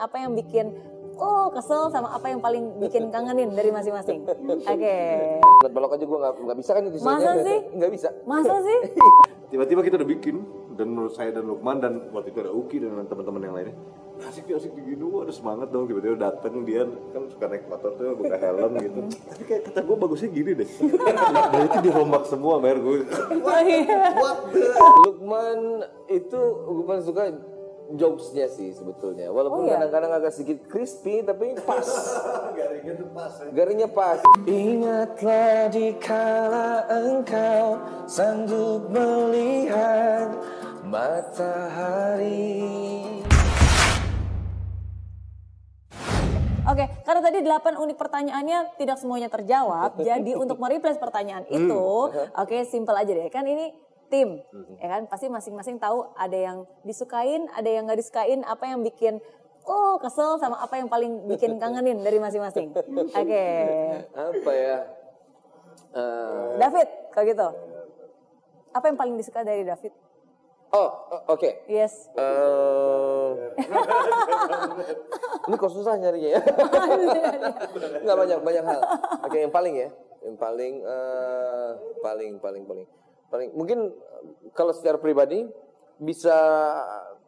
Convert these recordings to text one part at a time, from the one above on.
apa yang bikin oh kesel sama apa yang paling bikin kangenin dari masing-masing. Oke. Net balok aja gue nggak nggak bisa kan itu Masa sih? Nggak bisa. Masa sih? Tiba-tiba kita udah bikin dan menurut saya dan Lukman dan waktu itu ada Uki dan teman-teman yang lainnya asik asik begini gue ada semangat dong tiba-tiba dateng dia kan suka naik motor tuh buka helm gitu tapi kayak kata gue bagusnya gini deh dan itu dirombak semua bayar gue iya. Lukman itu paling suka jokesnya sih sebetulnya. Walaupun Oh, iya? kadang-kadang agak sedikit crispy tapi pas. garingnya tuh pas ya Garingnya pas. Ingatlah di kala engkau sanggup melihat matahari. Oke, karena tadi 8 unit pertanyaannya tidak semuanya terjawab, jadi untuk mereplace pertanyaan itu, oke simple aja deh. Kan ini tim, ya kan? Pasti masing-masing tahu ada yang disukain, ada yang nggak disukain, apa yang bikin oh kesel sama apa yang paling bikin kangenin dari masing-masing. Oke. Apa ya? Eh, David, kalau gitu. Apa yang paling disuka dari David? oh, oke. Yes. Eh, ini kok susah nyarinya ya? Nggak banyak banyak hal. Oke, yang paling ya, yang paling eh, paling paling paling paling mungkin eh, kalau secara pribadi bisa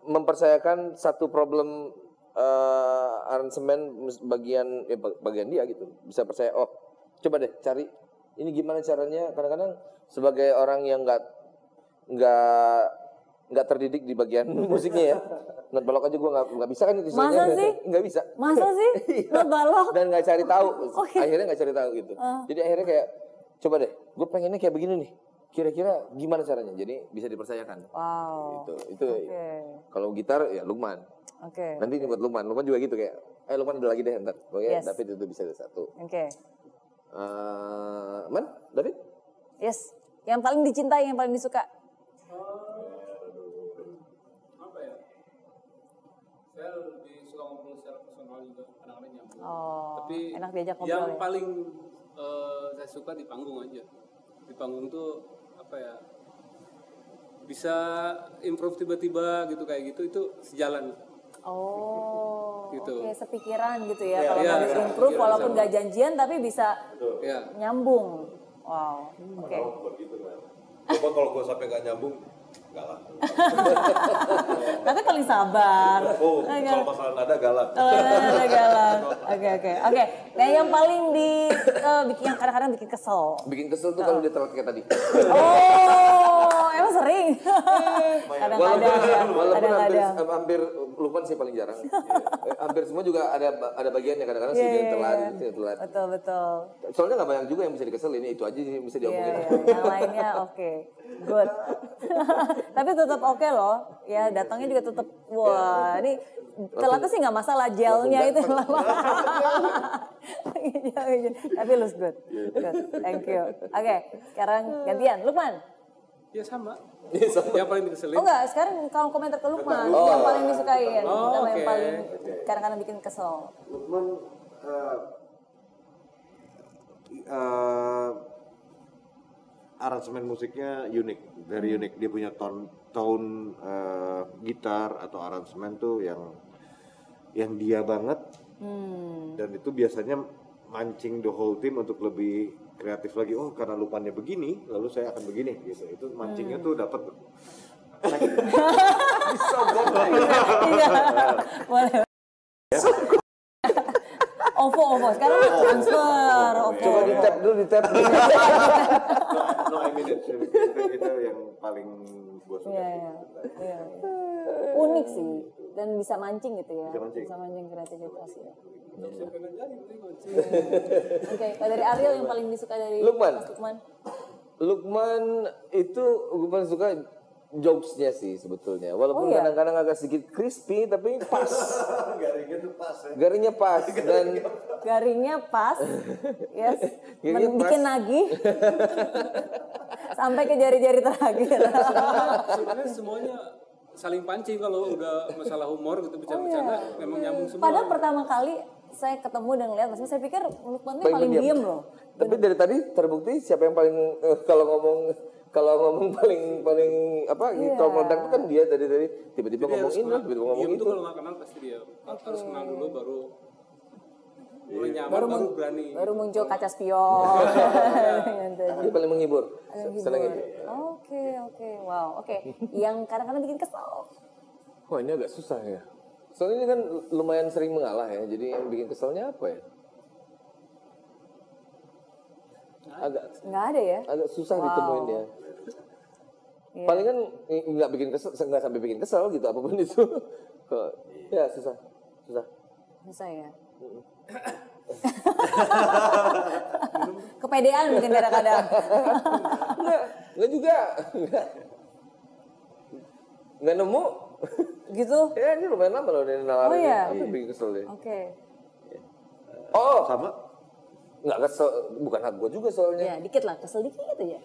mempercayakan satu problem eh, aransemen bagian ya, ba- bagian dia gitu. Bisa percaya oh coba deh cari ini gimana caranya? Kadang-kadang sebagai orang yang nggak nggak nggak terdidik di bagian musiknya ya not balok aja gue nggak nggak bisa kan itu Masa sih? nggak bisa. Masa sih? Not balok? dan nggak cari tahu. Oke. akhirnya nggak cari tahu gitu. Jadi akhirnya kayak coba deh gue pengennya kayak begini nih kira-kira gimana caranya jadi bisa dipercayakan Wow. itu itu Oke. kalau gitar ya Lukman Oke. nanti ini buat Lukman Lukman juga gitu kayak eh Lukman ada lagi deh ntar pokoknya Yes. David itu bisa ada satu Oke. Eh, man David Yes. Yang paling dicintai, yang paling disuka. apa ya Oh, tapi enak diajak ngobrol yang ya. paling eh, saya suka di panggung aja di panggung tuh apa ya bisa improve tiba-tiba gitu kayak gitu itu sejalan Oh, Gitu. oke sepikiran gitu ya. Kalau Iya, mau iya, improve sepikiran walaupun sama. gak janjian tapi bisa ya nyambung. Wow, oke. gitu coba kalau gue sampai gak nyambung lah Tapi paling sabar. oh Oke. kalau masalah nada galak Oh, ada galak. Oke oke oke. Nah yang paling di eh, bikin yang kadang-kadang bikin kesel. bikin kesel tuh kalau dia telat kayak tadi Oh, emang sering. Kadang-kadang ya. walaupun hampir, Kadang-kadang. hampir Lukman sih paling jarang Eh, hampir semua juga ada ada bagiannya kadang-kadang sih Iya, dia iya, telat iya. dia telat Betul betul. soalnya nggak banyak juga yang bisa dikeselin itu aja sih yang bisa Iya, diomongin iya. Yang lainnya oke, good. Tapi tetap oke loh, ya datangnya juga tetap wah ini telatnya sih nggak masalah gelnya itu lama. Tapi looks good, good. Thank you. Oke, sekarang gantian, Lukman. ya sama Iya, sama. yang paling dikeselin Oh enggak, sekarang kamu komentar ke Lukman, Oh. yang paling disukain, Oh, sama yang paling kadang-kadang bikin kesel. Lukman eh, eh, aransemen musiknya unik, very unik. Dia punya tone tone eh, gitar atau aransemen tuh yang yang dia banget. Dan itu biasanya mancing the whole team untuk lebih kreatif lagi. Oh, karena Lukmannya begini, lalu saya akan begini gitu. Itu mancingnya tuh dapat Iya, boleh. OVO, OVO. Sekarang udah transfer, OVO. coba di tap dulu di tap no I mean it. Itu, yang paling gue suka. Iya, iya. Iya. Unik sih dan bisa mancing gitu ya. Bisa mancing. Bisa mancing kreativitas ya. Oke, kalau dari Ariel yang paling disuka dari Lukman. Mas Lukman. Lukman itu gue paling suka jokesnya sih sebetulnya walaupun Oh, iya? kadang-kadang agak sedikit crispy tapi pas Garingnya tuh pas ya. garingnya pas dan Garingnya pas, yes. Garingnya Men- pas. bikin nagih. Sampai ke jari-jari terakhir. sebenarnya semuanya saling pancing kalau udah masalah humor gitu bercanda-bercanda memang nyambung semua Oh, iya. Padahal pertama kali saya ketemu dan lihat Mas, saya pikir Lukman ini Paling paling pendiam. diem loh. tapi dari tadi terbukti siapa yang paling eh, kalau ngomong kalau ngomong paling paling apa Iya. kalau meledak itu kan dia tadi tadi tiba-tiba ngomong ini tiba-tiba ngomong itu tuh kalau nggak kenal pasti dia harus kenal dulu baru mulai nyaman Baru baru, berani. Baru muncul kaca spion. Gitu. dia paling menghibur senang itu Oke, oke. Wow, oke. Yang kadang-kadang bikin kesel. wah ini agak susah ya soalnya ini kan lumayan sering mengalah ya jadi yang bikin keselnya apa ya agak Nggak ada ya? agak susah Wow. ditemuin ya Iya. paling kan nggak bikin kesel nggak sampai bikin kesel gitu apa pun itu Kok, ya susah susah Susah ya? Kepedean mungkin kadang-kadang. Enggak, enggak juga. Enggak. Enggak nemu. gitu? Ya ini lumayan lama loh ini nawarin. Oh, iya? Yang bikin kesel deh. Oke. Oh, Sama? enggak kesel. Bukan hak gue juga soalnya. Ya, dikit lah. Kesel dikit aja.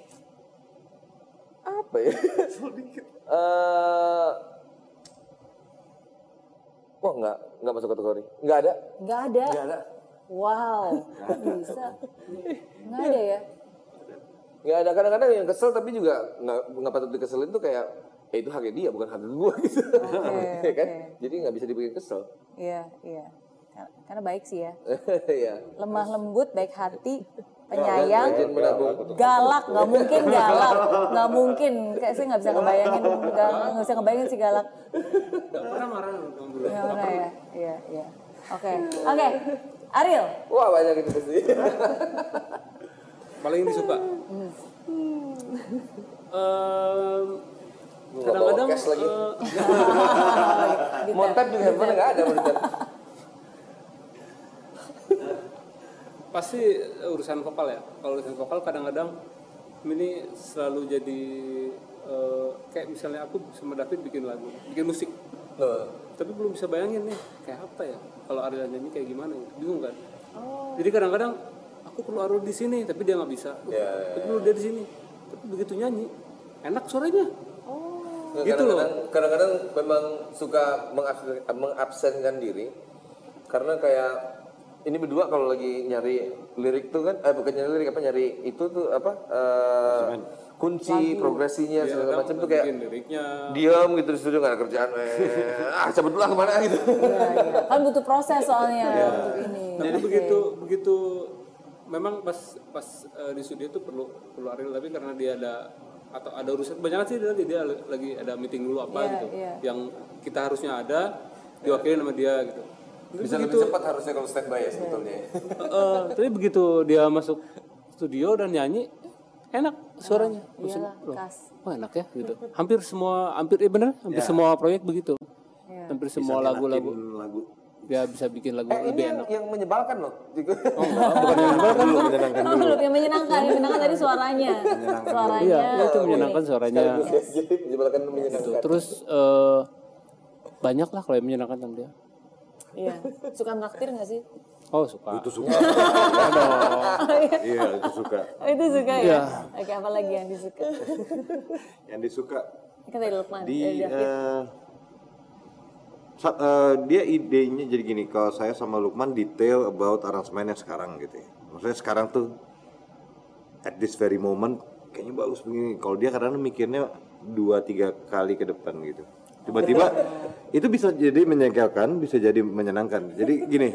Apa ya? Eh, Wah, enggak, enggak masuk kategori. Enggak ada. Nggak ada. Enggak ada. Wow. Bisa. Nggak ada ya? Enggak ada. Kadang-kadang yang kesel tapi juga enggak, enggak patut dikeselin tuh kayak eh itu haknya dia bukan hak gue gitu. Ya kan? Jadi nggak bisa dibikin kesel. Iya, iya. Kar- Karena baik sih ya. Iya. Lemah lembut, baik hati, penyayang, Rajin menabung. galak nggak mungkin galak nggak mungkin kayak saya nggak bisa ngebayangin nggak nggak bisa ngebayangin si galak Nggak pernah marah bule. nggak pernah ya iya iya oke oke Ariel Wah, banyak itu pasti. Paling disuka. Hmm. Nggak kadang-kadang cash lagi. eh, tap di handphone nggak ada mau tap. Pasti urusan vokal ya. Kalau urusan vokal kadang-kadang ini selalu jadi eh, kayak misalnya aku sama David bikin lagu bikin musik. Loh. tapi belum bisa bayangin nih kayak apa ya? Kalau Ariel nyanyi kayak gimana ya bingung kan? Oh. jadi kadang-kadang aku perlu Ariel di sini tapi dia nggak bisa. Ya, tapi perlu dia di sini. Tapi begitu nyanyi enak suaranya. Nggak, Gitu loh. kadang-kadang- memang suka mengabsen- mengabsenkan diri. Karena kayak ini berdua kalau lagi nyari lirik tuh kan, eh bukan nyari lirik apa nyari itu tuh apa eh, kunci progresinya Dia segala macam tuh kayak bikin liriknya? diam gitu di studio nggak ada kerjaan, eh, ah cabut dulu lah ke mana gitu. Iya, iya. kan butuh proses soalnya untuk ini. Tapi begitu begitu memang pas pas eh, di studio tuh perlu perlu Ariel tapi karena dia ada atau ada urusan banyak sih dia, dia lagi ada meeting dulu apa Iya, gitu. iya. yang kita harusnya ada diwakili sama dia gitu Bisa lebih cepat harusnya kalau standby ya sebetulnya. Eh, tapi begitu dia masuk studio dan nyanyi enak suaranya Maksud- iyalah loh, kas oh enak ya gitu hampir semua hampir eh bener hampir semua proyek begitu Iya. hampir semua lagu-lagu lagu dia bisa bikin lagu Eh, ini lebih yang, enak yang menyebalkan loh. oh enggak bukan yang menyebalkan dulu menyenangkan Oh, belum yang menyenangkan, yang menyenangkan tadi suaranya. Suaranya. iya itu menyenangkan suaranya Jadi menyebalkan dan menyenangkan. Gitu. Terus eh, banyak lah kalau yang menyenangkan sama dia. Iya. Suka traktir nggak sih? Oh suka. itu suka iya itu suka Oh, itu suka ya? Iya. Oke, apa lagi yang disuka? yang disuka Kan tadi Lukman, di eh, sa- eh, dia idenya jadi gini kalau saya sama Lukman detail about aransemennya sekarang gitu ya maksudnya sekarang tuh at this very moment kayaknya bagus begini kalau dia kadang mikirnya dua tiga kali ke depan gitu tiba-tiba itu bisa jadi menyegalkan bisa jadi menyenangkan. Jadi gini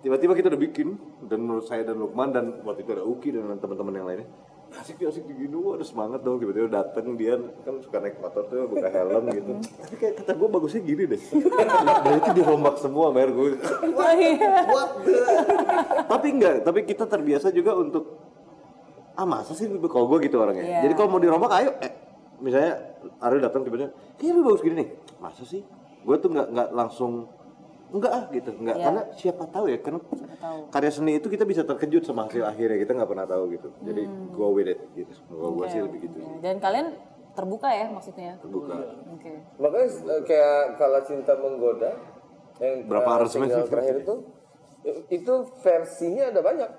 tiba-tiba kita udah bikin dan menurut saya dan Lukman dan waktu itu ada Uki dan teman-teman yang lainnya asik asik gini wah ada semangat dong. Tiba-tiba datang dia kan suka naik motor tuh buka helm gitu. Tapi kayak kata gue bagusnya gini deh. Dan itu dirombak semua mer gue iya. tapi enggak tapi kita terbiasa juga untuk ah masa sih kalau gue gitu orangnya? Iya. jadi kalau mau dirombak ayo eh, misalnya Ariel datang tiba-tiba iya lu bagus gini nih masa sih gue tuh nggak nggak langsung enggak ah gitu enggak Iya. karena siapa tahu ya karena tahu. karya seni itu kita bisa terkejut sama hasil akhirnya kita nggak pernah tahu gitu jadi Hmm. go with it gitu gue sih lebih gitu Oke. Dan kalian terbuka ya maksudnya? terbuka Oke. Makanya eh, kayak kalau cinta menggoda yang Berapa eh, aransemen single sih? terakhir itu itu versinya ada banyak.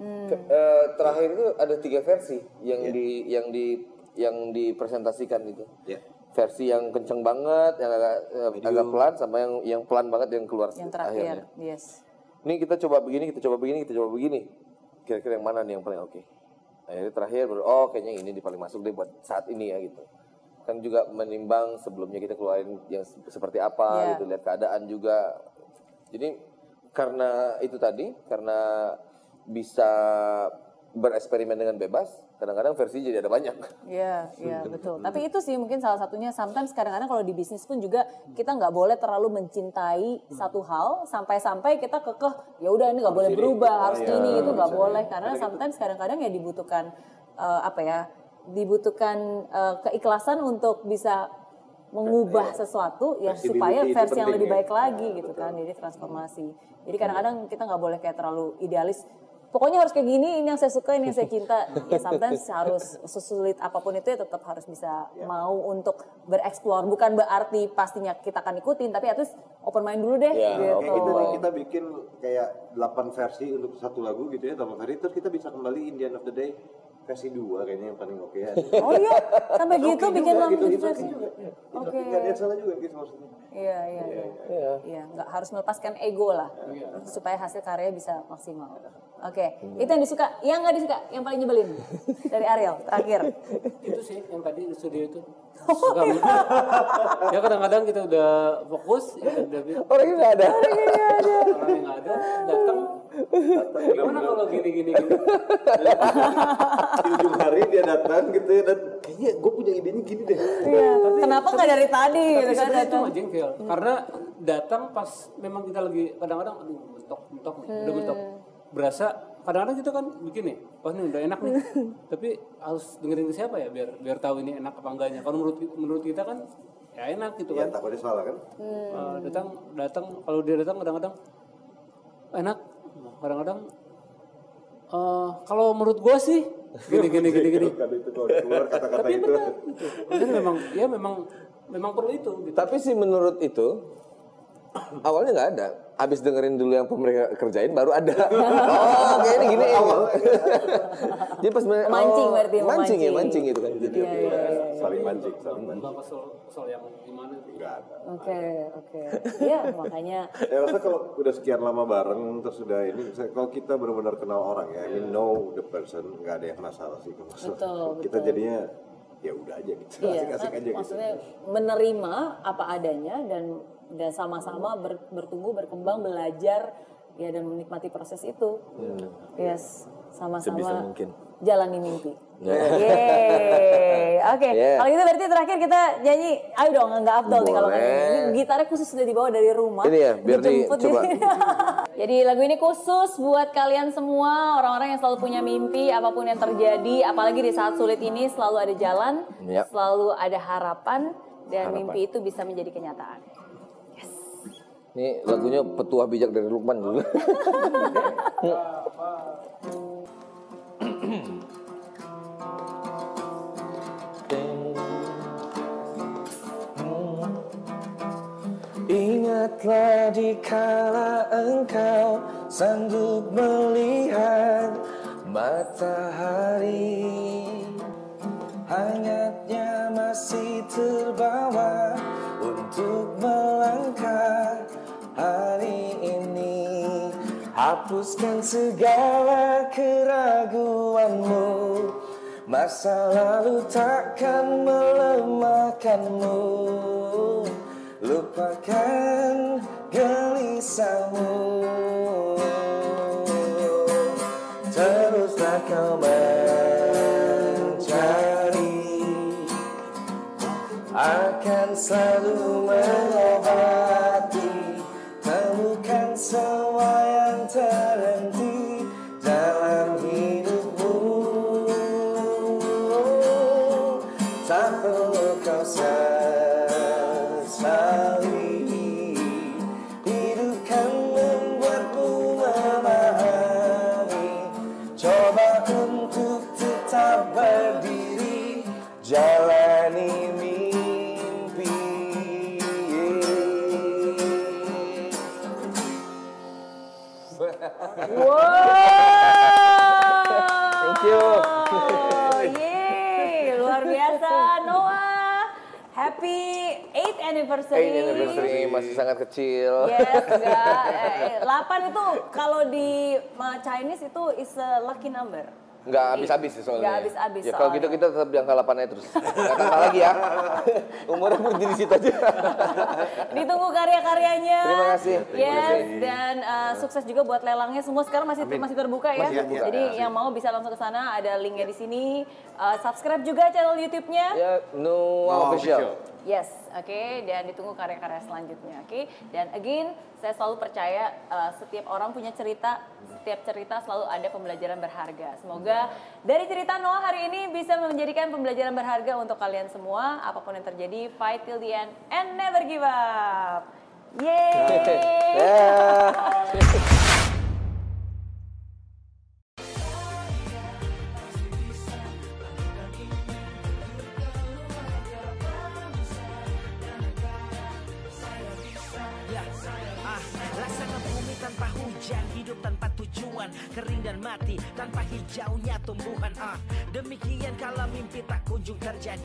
Ke- eh, terakhir itu ada tiga versi yang di yang di yang dipresentasikan itu. ya Versi yang kenceng banget, yang agak eh, agak pelan sama yang yang pelan banget yang keluar Yang terakhir, akhirnya. yes. Ini kita coba begini, kita coba begini, kita coba begini. Kira-kira yang mana nih yang paling oke? akhirnya terakhir baru oh kayaknya ini di paling masuk deh buat saat ini ya gitu kan juga menimbang sebelumnya kita keluarin yang se- seperti apa Iya. gitu lihat keadaan juga jadi karena itu tadi karena bisa bereksperimen dengan bebas kadang-kadang versi jadi ada banyak. Iya, iya betul. Tapi itu sih mungkin salah satunya. Sometimes kadang-kadang kalau di bisnis pun juga kita nggak boleh terlalu mencintai satu hal sampai-sampai kita kekeh ya udah ini nggak boleh berubah harus ini itu nggak boleh. Karena sometimes kadang-kadang ya dibutuhkan eh, apa ya dibutuhkan eh, keikhlasan untuk bisa mengubah sesuatu ya supaya versi yang penting lebih ya. baik lagi gitu kan. jadi transformasi. Jadi kadang-kadang kita nggak boleh kayak terlalu idealis pokoknya harus kayak gini ini yang saya suka ini yang saya cinta ya sometimes harus sesulit apa pun itu ya tetap harus bisa mau untuk bereksplor bukan berarti pastinya kita akan ikutin tapi at least open mind dulu deh Ya, gitu Kayak gitu kita bikin kayak 8 versi untuk satu lagu gitu ya, 8 versi terus kita bisa kembali in the end of the day versi 2 kayaknya yang paling oke ya. oh iya sampai gitu Oke bikin juga, lagu gitu, gitu itu versi. oke juga. Oke. Enggak ada salah juga gitu maksudnya. Iya, iya, iya. Iya, nggak harus melepaskan ego lah. Supaya hasil karya bisa maksimal. Oke, itu yang disuka. Yang nggak disuka, yang paling nyebelin. Dari Ariel, terakhir. itu sih yang tadi di studio itu Suka banget. ya kadang-kadang kita udah fokus ya udah orangnya nggak ada orang yang nggak ada datang gimana kalau gini gini gini Di ujung hari dia datang gitu ya dan kayaknya gue punya idenya gini deh. Iya. Kenapa nggak dari tadi tapi gitu kan itu datang? mah jengkel karena datang pas memang kita lagi kadang-kadang aduh mentok mentok udah mentok berasa kadang-kadang kita kan bikin nih oh ini udah enak nih tapi harus dengerin ke siapa ya biar biar tahu ini enak apa enggaknya kalau menurut menurut kita kan ya enak gitu Ya kan takutnya salah kan. Uh, datang datang kalau dia datang kadang-kadang enak kadang-kadang uh, kalau menurut gua sih gini gini gini gini tapi itu. benar gitu. Maksudnya memang ya memang memang perlu itu gitu. tapi sih menurut itu awalnya nggak ada abis dengerin dulu yang mereka kerjain baru ada oh kayak ini gini jadi pas mereka Mancing oh, berarti, mancing ya mancing gitu kan jadi Iya, iya, iya. Saling mancing, saling mancing. Kesel kesel yang gimana gitu. Enggak ada. Oke, oke. Iya, makanya Ya rasa kalau udah sekian lama bareng terus sudah ini, saya- kalau kita benar-benar kenal orang ya, I mean know the person, nggak ada yang masalah sih. masalah. Betul, Kita betul. jadinya ya udah aja gitu, Iya, asik-asik kan aja gitu. maksudnya menerima apa adanya dan dan sama-sama ber- bertumbuh, berkembang, belajar ya dan menikmati proses itu. Yes, Sebisa sama-sama mungkin. jalani mimpi. Ya. Yeay. Oke, Yeah. kalau gitu berarti terakhir kita nyanyi, ayo dong nggak Abdul nih kalau. Ini gitarnya khusus sudah dibawa dari rumah. Ini ya, biar dijemput dicoba. nih. Jadi lagu ini khusus buat kalian semua orang-orang yang selalu punya mimpi apa pun yang terjadi, apalagi di saat sulit ini selalu ada jalan, Yap. selalu ada harapan dan Harapan. mimpi itu bisa menjadi kenyataan. ini lagunya petuah bijak dari Lukman dulu Ingatlah dikala engkau sanggup melihat matahari. Hangatnya masih terbawa untuk melangkah hari ini. Hapuskan segala keraguanmu. Masa lalu takkan melemahkanmu Lupakan gelisahmu. Teruslah kau mencari. Akan selalu mengobati Temukan semua yang terhenti anniversary. Eh, ini anniversary masih sangat kecil. Yes, enggak. Eh, 8 itu kalau di Chinese itu is a lucky number. Nggak habis-habis sih soalnya. Nggak habis-habis Ya kalau gitu kita tetap di angka 8 aja terus. Nggak kalah lagi ya. Umurnya berhenti di situ aja. Ditunggu karya-karyanya. Terima kasih. Yes, dan uh, sukses juga buat lelangnya. Semua sekarang masih masih terbuka ya. Masih terbuka. Jadi yang mau bisa langsung ke sana, ada linknya di sini. Uh, subscribe juga channel YouTube-nya. Ya, no. Official. Yes, oke. Dan ditunggu karya-karya selanjutnya, oke. Dan again, saya selalu percaya uh, setiap orang punya cerita, setiap cerita selalu ada pembelajaran berharga. Semoga dari cerita Noah hari ini bisa menjadikan pembelajaran berharga untuk kalian semua. Apa pun yang terjadi, fight till the end and never give up. Yeay! Ya. Tanpa hijaunya tumbuhan. Ah, demikian kalau mimpi tak kunjung terjadi.